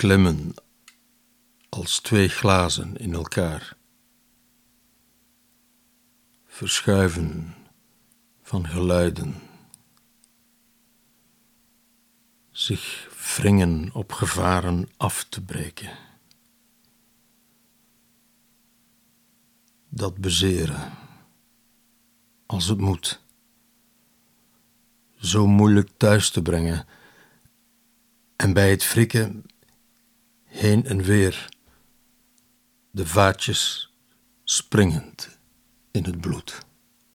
klemmen als twee glazen in elkaar, verschuiven van geluiden, zich wringen op gevaren af te breken. Dat bezeren, als het moet, zo moeilijk thuis te brengen. En bij het frikken heen en weer de vaatjes springend in het bloed.